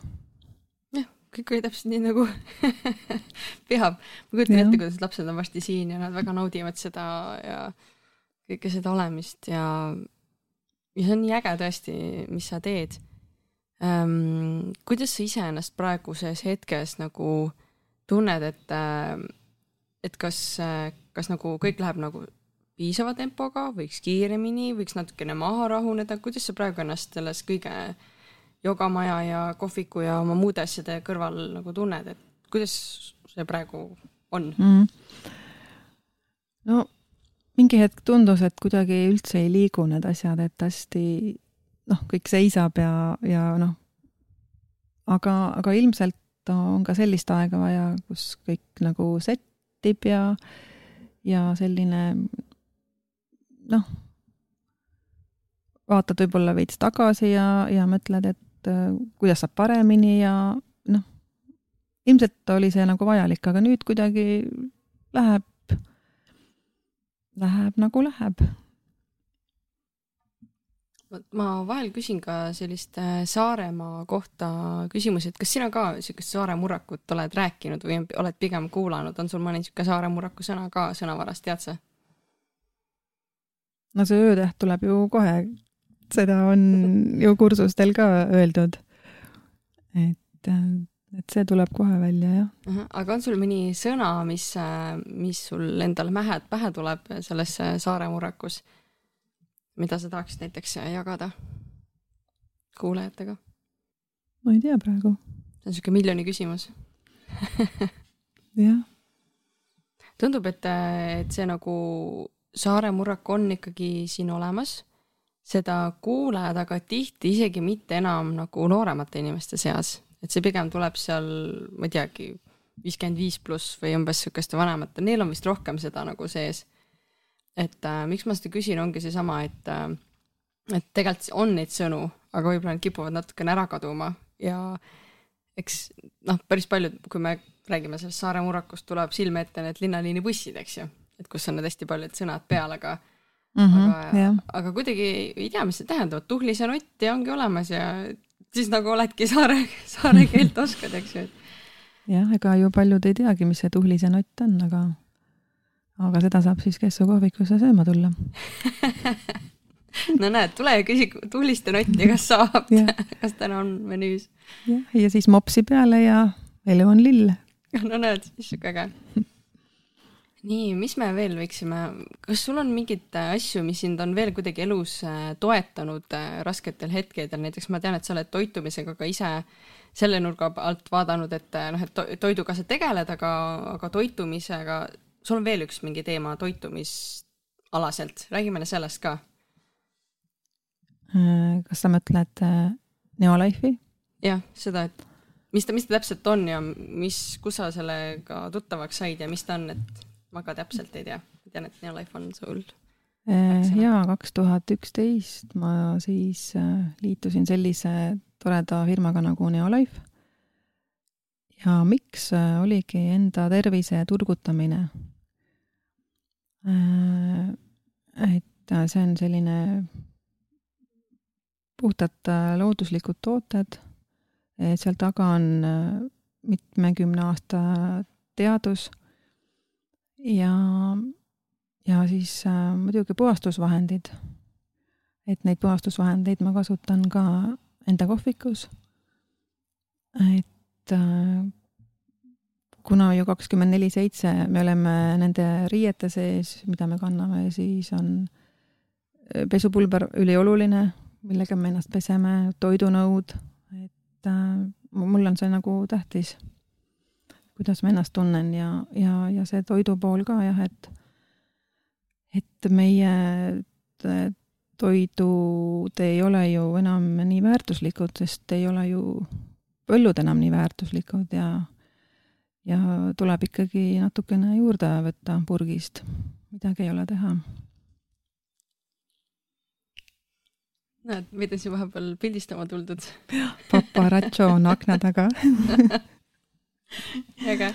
kõik oli täpselt nii nagu peab. ma kujutan ette, kuidas lapsed on varsti siin ja nad väga naudivad seda ja kõike seda olemist ja, ja see on nii äge tõesti, mis sa teed ähm,. kuidas sa iseennast praeguses hetkes nagu tunned, et, et kas, kas nagu kõik läheb nagu piisava tempoga, võiks kiiremini, võiks natukene maha rahuneda, kuidas sa praegu ennast selles kõige jogamaja ja kohviku ja oma muude asjade kõrval nagu tunned, et kuidas see praegu on mm.? no mingi hetk tundus, et kuidagi üldse ei liigu need asjad, et hästi noh, kõik seisab ja, ja noh, aga, aga ilmselt on ka sellist aega vaja, kus kõik nagu settib ja, ja selline noh, vaatad võib-olla veits tagasi ja, ja mõtled, et äh, kuidas saab paremini ja noh, ilmselt oli see nagu vajalik, aga nüüd kuidagi läheb, läheb nagu läheb. ma vahel küsin ka sellist äh, Saaremaa kohta küsimusi, et kas sina ka niisugust saare murrakut oled rääkinud või oled pigem kuulanud, on sul mõni niisugune saare murraku sõna ka sõnavarast, tead sa? No see öötäht tuleb ju kohe seda on ju kursustel ka öeldud. et, et see tuleb kohe välja, jah. aga on sul mõni sõna, mis, mis sul endal mähe, pähe tuleb selles Saare murrakus, mida sa tahaksid näiteks jagada kuulajatega? ma ei tea praegu. see on niisugune miljoni küsimus jah. tundub, et, et see nagu Saare murrak on ikkagi siin olemas. Seda kuuled, aga tihti isegi mitte enam nagu nooremate inimeste seas, et see pigem tuleb seal, ma ei teagi, viiskümmend viis pluss või umbes sihukeste vanemate, neil on vist rohkem seda nagu sees. et äh, miks ma seda küsin, ongi seesama, et äh, et tegelikult on neid sõnu, aga võib-olla need kipuvad natukene ära kaduma. Ja eks noh, päris paljud, kui me räägime sellest Saare murrakust, tuleb silme ette need linnaliini bussid, eks ju, et kus on need hästi paljud sõnad peal, aga mm. -hmm, aga, aga kuidagi ei tea, mis see tähendab, tuhlise nott ja ongi olemas ja siis nagu oledki saare, saare keelt oskad, eks ju. jah, ega ju paljud ei teagi, mis see tuhlise nott on, aga, aga seda saab siis Kessu kohvikusse sööma tulla no näed, tule ja küsi tuhliste notti, kas saab kas täna on menüüs. jah, ja siis mopsi peale ja elu on lill. no näed, sihuke äge nii, mis me veel võiksime, kas sul on mingeid äh, asju, mis sind on veel kuidagi elus äh, toetanud äh, rasketel hetkedel, näiteks ma tean, et sa oled toitumisega ka ise selle nurga alt vaadanud, et noh, et toiduga sa tegeled, aga, aga toitumisega, sul on veel üks mingi teema toitumisalaselt, räägime sellest ka. kas sa mõtled Neolife'i? jah, seda, et mis ta, mis ta täpselt on ja mis, kus sa sellega tuttavaks said ja mis ta on, et ma ka täpselt ei tea, ma tean, et Neolife on sul. Äh, jaa, kaks tuhat üksteist ma siis äh, liitusin sellise toreda firmaga nagu Neolife. ja miks äh, oligi enda tervise turgutamine. et see on selline puhtalt looduslikud tooted, seal taga on mitmekümne aasta teadus ja, ja siis äh, muidugi puhastusvahendid. et neid puhastusvahendeid ma kasutan ka enda kohvikus. et äh, kuna ju kakskümmend neli seitse me oleme nende riiete sees, mida me kanname, siis on äh, pesupulber ülioluline, millega me ennast peseme, toidunõud, et äh, mul on see nagu tähtis kuidas ma ennast tunnen ja, ja, ja see toidu pool ka jah, et, et meie äh, toidud ei ole ju enam nii väärtuslikud, sest ei ole ju põllud enam nii väärtuslikud ja, ja tuleb ikkagi natukene juurde võtta purgist, midagi ei ole teha. näed, meid on siin vahepeal pildistama tuldud. paparatšo on akna taga äge.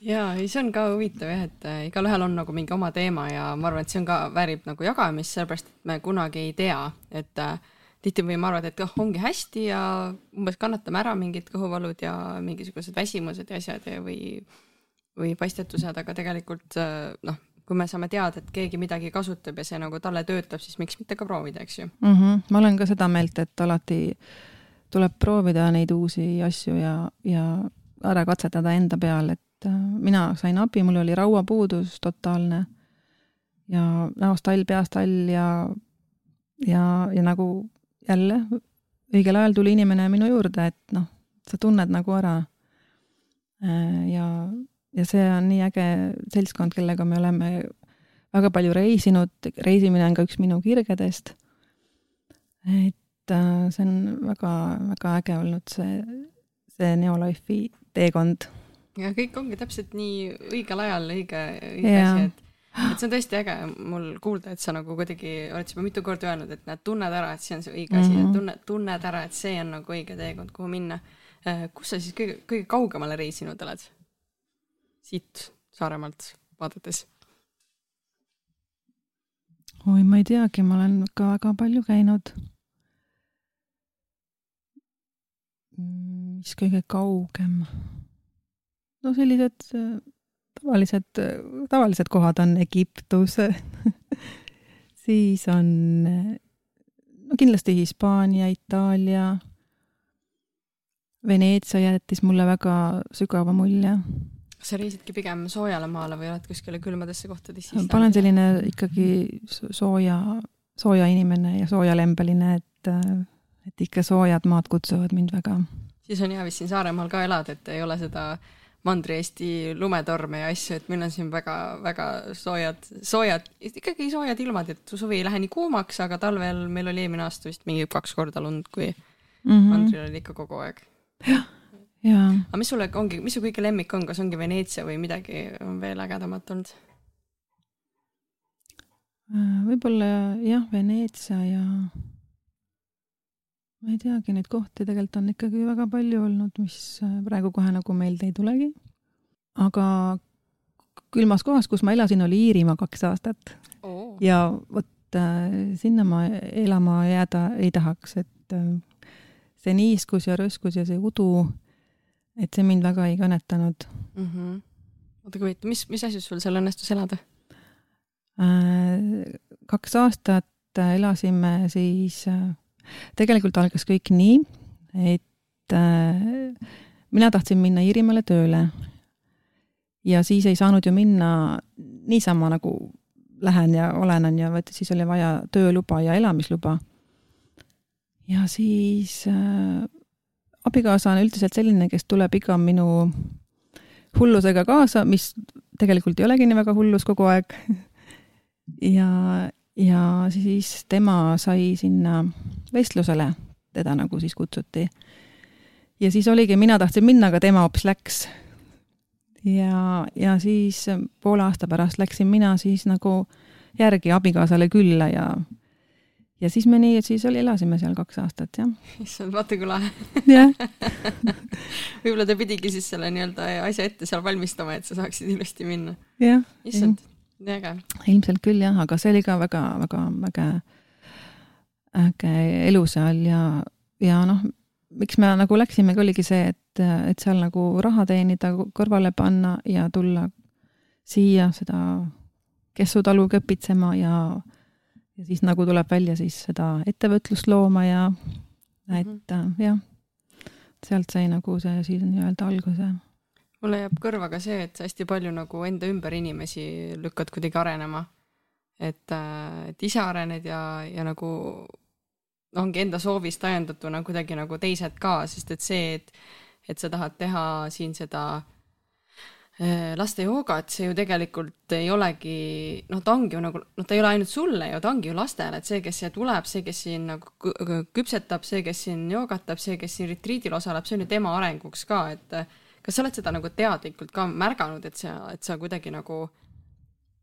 ja, ei, see on ka huvitav jah, et äh, igalühel on nagu mingi oma teema ja ma arvan, et see on ka, väärib nagu jagamist, sellepärast et me kunagi ei tea, et äh, tihti võime arvata, et oh, ongi hästi ja umbes kannatame ära mingid kõhuvalud ja mingisugused väsimused ja asjad ja, või, või paistetused, aga tegelikult äh, noh, kui me saame teada, et keegi midagi kasutab ja see nagu talle töötab, siis miks mitte ka proovida, eks ju mm. -hmm. ma olen ka seda meelt, et alati tuleb proovida neid uusi asju ja, ja ära katsetada enda peal, et äh, mina sain abi, mul oli rauapuudus totaalne ja näost hall, peast hall ja, ja, ja nagu jälle õigel ajal tuli inimene minu juurde, et noh, sa tunned nagu ära. Äh, ja, ja see on nii äge seltskond, kellega me oleme väga palju reisinud, reisimine on ka üks minu kirgedest. et äh, see on väga-väga äge olnud, see, see Neolife'i teekond. ja kõik ongi täpselt nii õigel ajal õige, õige ja. asi, et et see on tõesti äge mul kuulda, et sa nagu kuidagi oled juba mitu korda öelnud, et näed, tunned ära, et see on see õige asi mm, -hmm. tunned, tunned ära, et see on nagu õige teekond, kuhu minna. Äh, kus sa siis kõige, kõige kaugemale reisinud oled? siit Saaremaalt vaadates? oi, ma ei teagi, ma olen ka väga palju käinud. Mis kõige kaugem? no sellised äh, tavalised, tavalised kohad on Egiptus siis on no kindlasti Hispaania, Itaalia. Veneetsia jättis mulle väga sügava mulje. kas sa reisidki pigem soojale maale või oled kuskile külmadesse kohtadesse? ma olen selline ikkagi sooja, sooja inimene ja soojalembeline, et, et ikka soojad maad kutsuvad mind väga. siis on hea vist siin Saaremaal ka elada, et ei ole seda Mandri-Eesti lumetorme ja asju, et meil on siin väga-väga soojad, soojad, ikkagi soojad ilmad, et suvi ei lähe nii kuumaks, aga talvel meil oli eelmine aasta vist mingi kaks korda lund, kui mm -hmm. mandril oli ikka kogu aeg. jah, jaa. aga mis sulle ongi, mis su kõige lemmik on, kas ongi Veneetsia või midagi on veel ägedamat olnud? Äh, võib-olla jah, Veneetsia ja ma ei teagi, neid kohti tegelikult on ikkagi väga palju olnud, mis äh, praegu kohe nagu meelde ei tulegi. aga külmas kohas, kus ma elasin, oli Iirimaa kaks aastat oh.. ja vot äh, sinna ma elama jääda ei tahaks, et äh, see niiskus ja rõskus ja see udu, et see mind väga ei kõnetanud mm. -hmm. oota, kui mis, mis asjus sul seal õnnestus elada äh,? kaks aastat elasime siis äh, tegelikult algas kõik nii, et äh, mina tahtsin minna Iirimaale tööle. ja siis ei saanud ju minna niisama nagu lähen ja olen, on ju, vaid siis oli vaja tööluba ja elamisluba. ja siis äh, abikaasa on üldiselt selline, kes tuleb iga minu hullusega kaasa, mis tegelikult ei olegi nii väga hullus kogu aeg. ja, ja siis tema sai sinna vestlusele, teda nagu siis kutsuti. ja siis oligi, mina tahtsin minna, aga tema hoopis läks. ja, ja siis poole aasta pärast läksin mina siis nagu järgi abikaasale külla ja ja siis me nii, et siis oli, elasime seal kaks aastat, jah. issand, vaata kui lahe. jah võib-olla ta pidigi siis selle nii-öelda asja ette seal valmistama, et sa saaksid ilusti minna. jah. issand nii äge. ilmselt küll jah, aga see oli ka väga-väga äge, äge elu seal ja, ja noh, miks me nagu läksimegi, oligi see, et, et seal nagu raha teenida, kõrvale panna ja tulla siia seda Kessu-talu köpitsema ja, ja siis nagu tuleb välja siis seda ettevõtlust looma ja et mm -hmm. jah, sealt sai nagu see siis nii-öelda alguse mulle jääb kõrva ka see, et sa hästi palju nagu enda ümber inimesi lükkad kuidagi arenema. et, äh, et ise arened ja, ja nagu ongi enda soovist ajendatuna kuidagi nagu teised ka, sest et see, et, et sa tahad teha siin seda äh, laste joogat, see ju tegelikult ei olegi, noh, ta ongi ju nagu, noh, ta ei ole ainult sulle ju, ta ongi ju lastele, et see, kes siia tuleb, see, kes siin nagu küpsetab, see, kes siin joogatab, see, kes siin retriidil osaleb, see on ju tema arenguks ka, et kas sa oled seda nagu teadlikult ka märganud, et sa, et sa kuidagi nagu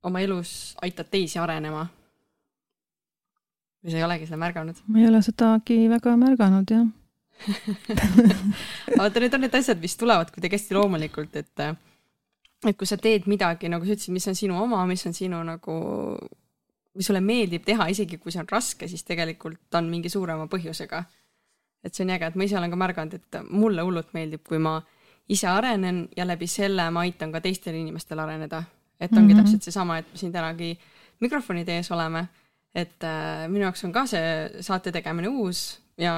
oma elus aitad teisi arenema? Või sa ei olegi seda märganud? ma ei ole sedagi väga märganud, jah vaata, need on need asjad, mis tulevad kuidagi hästi loomulikult, et et kui sa teed midagi, nagu sa ütlesid, mis on sinu oma, mis on sinu nagu, mis sulle meeldib teha, isegi kui see on raske, siis tegelikult on mingi suurema põhjusega. et see on äge, et ma ise olen ka märganud, et mulle hullult meeldib, kui ma ise arenen ja läbi selle ma aitan ka teistel inimestel areneda. et ongi mm -hmm. täpselt seesama, et me siin tänagi mikrofonide ees oleme, et äh, minu jaoks on ka see saate tegemine uus ja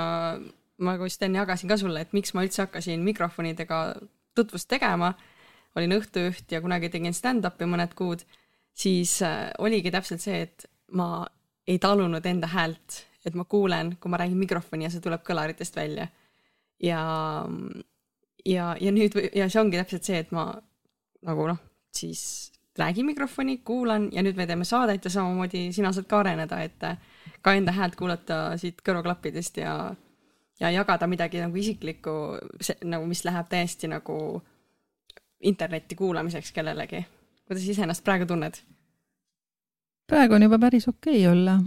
ma vist enne jagasin ka sulle, et miks ma üldse hakkasin mikrofonidega tutvust tegema. olin õhtujuht ja kunagi tegin stand-up'i mõned kuud, siis äh, oligi täpselt see, et ma ei talunud enda häält, et ma kuulen, kui ma räägin mikrofoni ja see tuleb kõlaritest välja. ja, ja, ja nüüd ja see ongi täpselt see, et ma nagu noh, siis räägin mikrofoni, kuulan ja nüüd me teeme saadet ja samamoodi sina saad ka areneda, et äh, ka enda häält kuulata siit kõrvaklappidest ja ja jagada midagi nagu isiklikku, nagu mis läheb täiesti nagu internetti kuulamiseks kellelegi. kuidas ise ennast praegu tunned? praegu on juba päris okei okay olla,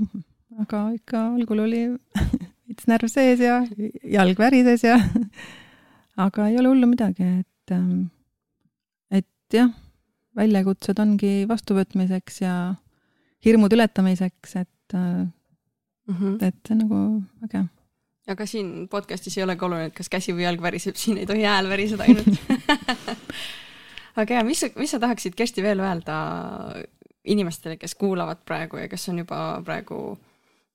aga ikka algul oli veits närv sees ja jalg värises ja aga ei ole hullu midagi, et, ähm, et jah, väljakutsed ongi vastuvõtmiseks ja hirmude ületamiseks, et mm, -hmm. et see on nagu äge. Aga siin podcast'is ei olegi oluline, et kas käsi või jalg väriseb, siin ei tohi hääl väriseda ainult. Aga ja mis, mis sa tahaksid, Kersti, veel öelda inimestele, kes kuulavad praegu ja kes on juba praegu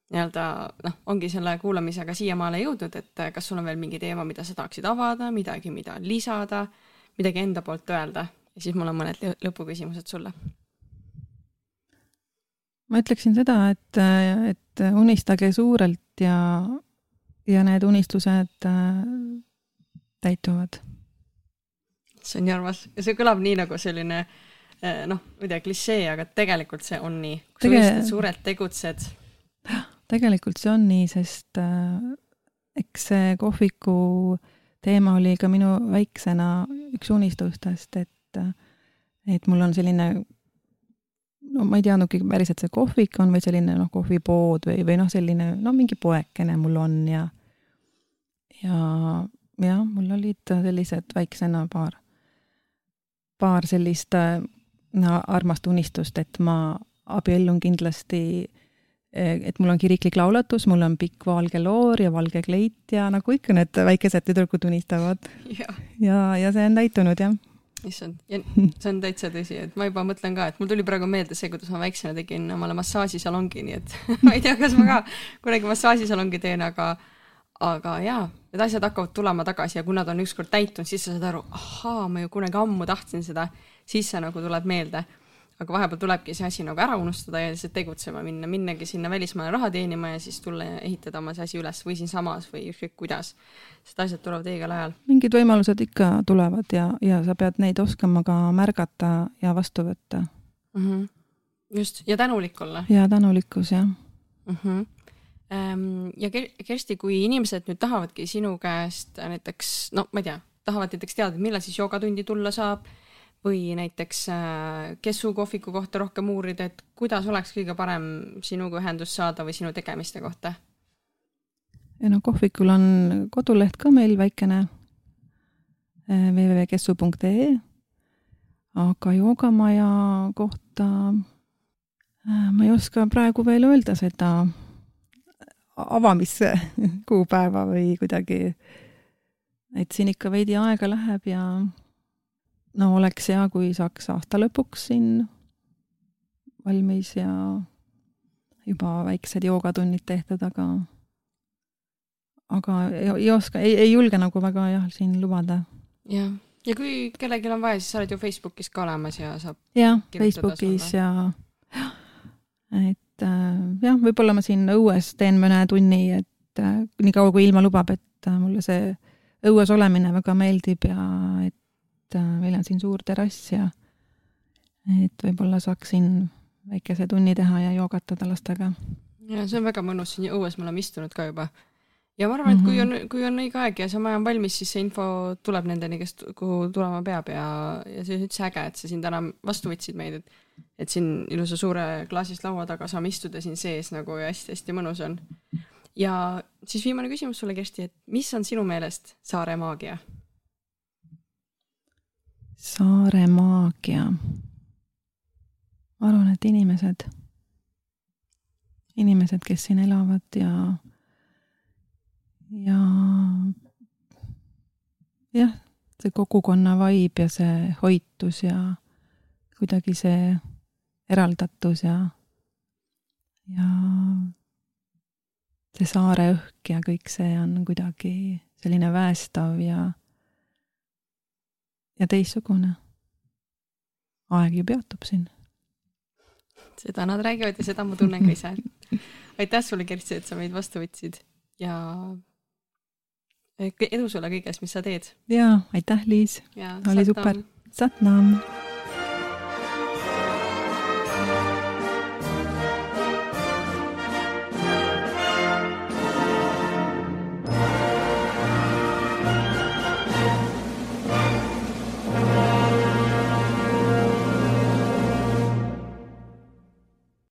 nii-öelda noh, ongi selle kuulamisega siiamaale jõudnud, et kas sul on veel mingi teema, mida sa tahaksid avada, midagi, mida lisada, midagi enda poolt öelda ja siis mul on mõned lõpuküsimused sulle. ma ütleksin seda, et, et unistage suurelt ja ja need unistused äh, täituvad. see on nii armas ja see kõlab nii nagu selline äh, noh, ma ei tea, klišee, aga tegelikult see on nii. kui Tege... sa unistad suurelt, tegutsed. tegelikult see on nii, sest äh, eks see kohviku teema oli ka minu väiksena üks unistustest, et, äh, et mul on selline no ma ei teadnudki päriselt see kohvik on või selline noh, kohvipood või, või noh, selline no mingi poekene mul on ja ja jah, mul olid sellised väiksena paar, paar sellist no, armast unistust, et ma abiellun kindlasti, et mul on kiriklik laulatus, mul on pikk valge loor ja valge kleit ja nagu ikka need väikesed tüdrukud unistavad. ja, ja, ja see on täitunud, jah issand, see on täitsa tõsi, et ma juba mõtlen ka, et mul tuli praegu meelde see, kuidas ma väiksena tegin omale massaažisalongi, nii et ma ei tea, kas ma ka kunagi massaažisalongi teen, aga aga jaa, need asjad hakkavad tulema tagasi ja kui nad on ükskord täitunud, siis sa saad aru, ahaa, ma ju kunagi ammu tahtsin seda, siis see nagu tuleb meelde. Aga vahepeal tulebki see asi nagu ära unustada ja lihtsalt tegutsema minna, minnagi sinna välismaale raha teenima ja siis tulla ja ehitada oma see asi üles või siinsamas või ükskõik kuidas. sest asjad tulevad õigel ajal. mingid võimalused ikka tulevad ja, ja sa pead neid oskama ka märgata ja vastu võtta mm. -hmm. just, ja tänulik olla. ja tänulikkus, jah mm. -hmm ja Kersti, kui inimesed nüüd tahavadki sinu käest näiteks, no ma ei tea, tahavad näiteks teada, millal siis joogatundi tulla saab või näiteks äh, Kessu kohviku kohta rohkem uurida, et kuidas oleks kõige parem sinuga ühendust saada või sinu tegemiste kohta? no kohvikul on koduleht ka meil väikene äh, www.kessu.ee, aga joogamaja kohta äh, ma ei oska praegu veel öelda seda avamiskuupäeva või kuidagi, et siin ikka veidi aega läheb ja no oleks hea, kui saaks aasta lõpuks siin valmis ja juba väiksed joogatunnid tehtud, aga aga ei, ei oska, ei, ei julge nagu väga jah, siin lubada. jah, ja kui kellelgi on vaja, siis sa oled ju Facebookis ka olemas ja saab jah, Facebookis sulle. ja et äh, jah, võib-olla ma siin õues teen mõne tunni, et äh, niikaua kui ilma lubab, et äh, mulle see õues olemine väga meeldib ja et meil on siin suur terrass ja et võib-olla saaksin väikese tunni teha ja joogatada lastega. ja see on väga mõnus, siin õues me oleme istunud ka juba. ja ma arvan, et kui mhm. on, kui on õige aeg ja see maja on valmis, siis see info tuleb nendeni, kes, kuhu tulema peab ja, ja see on üldse äge, et sa siin täna vastu võtsid meid, et et siin ilusa suure klaasist laua taga saame istuda siin sees nagu ja hästi-hästi mõnus on. ja siis viimane küsimus sulle, Kersti, et mis on sinu meelest saare maagia? Saare maagia. ma arvan, et inimesed, inimesed, kes siin elavad ja, ja jah, see kogukonna vaib ja see hoitus ja kuidagi see eraldatus ja, ja see saare õhk ja kõik see on kuidagi selline väestav ja ja teistsugune. aeg ju peatub siin. seda nad räägivad ja seda ma tunnen ka ise. aitäh sulle, Kersti, et sa meid vastu võtsid ja edu sulle kõiges, mis sa teed. ja aitäh, Liis. oli super. Satnam.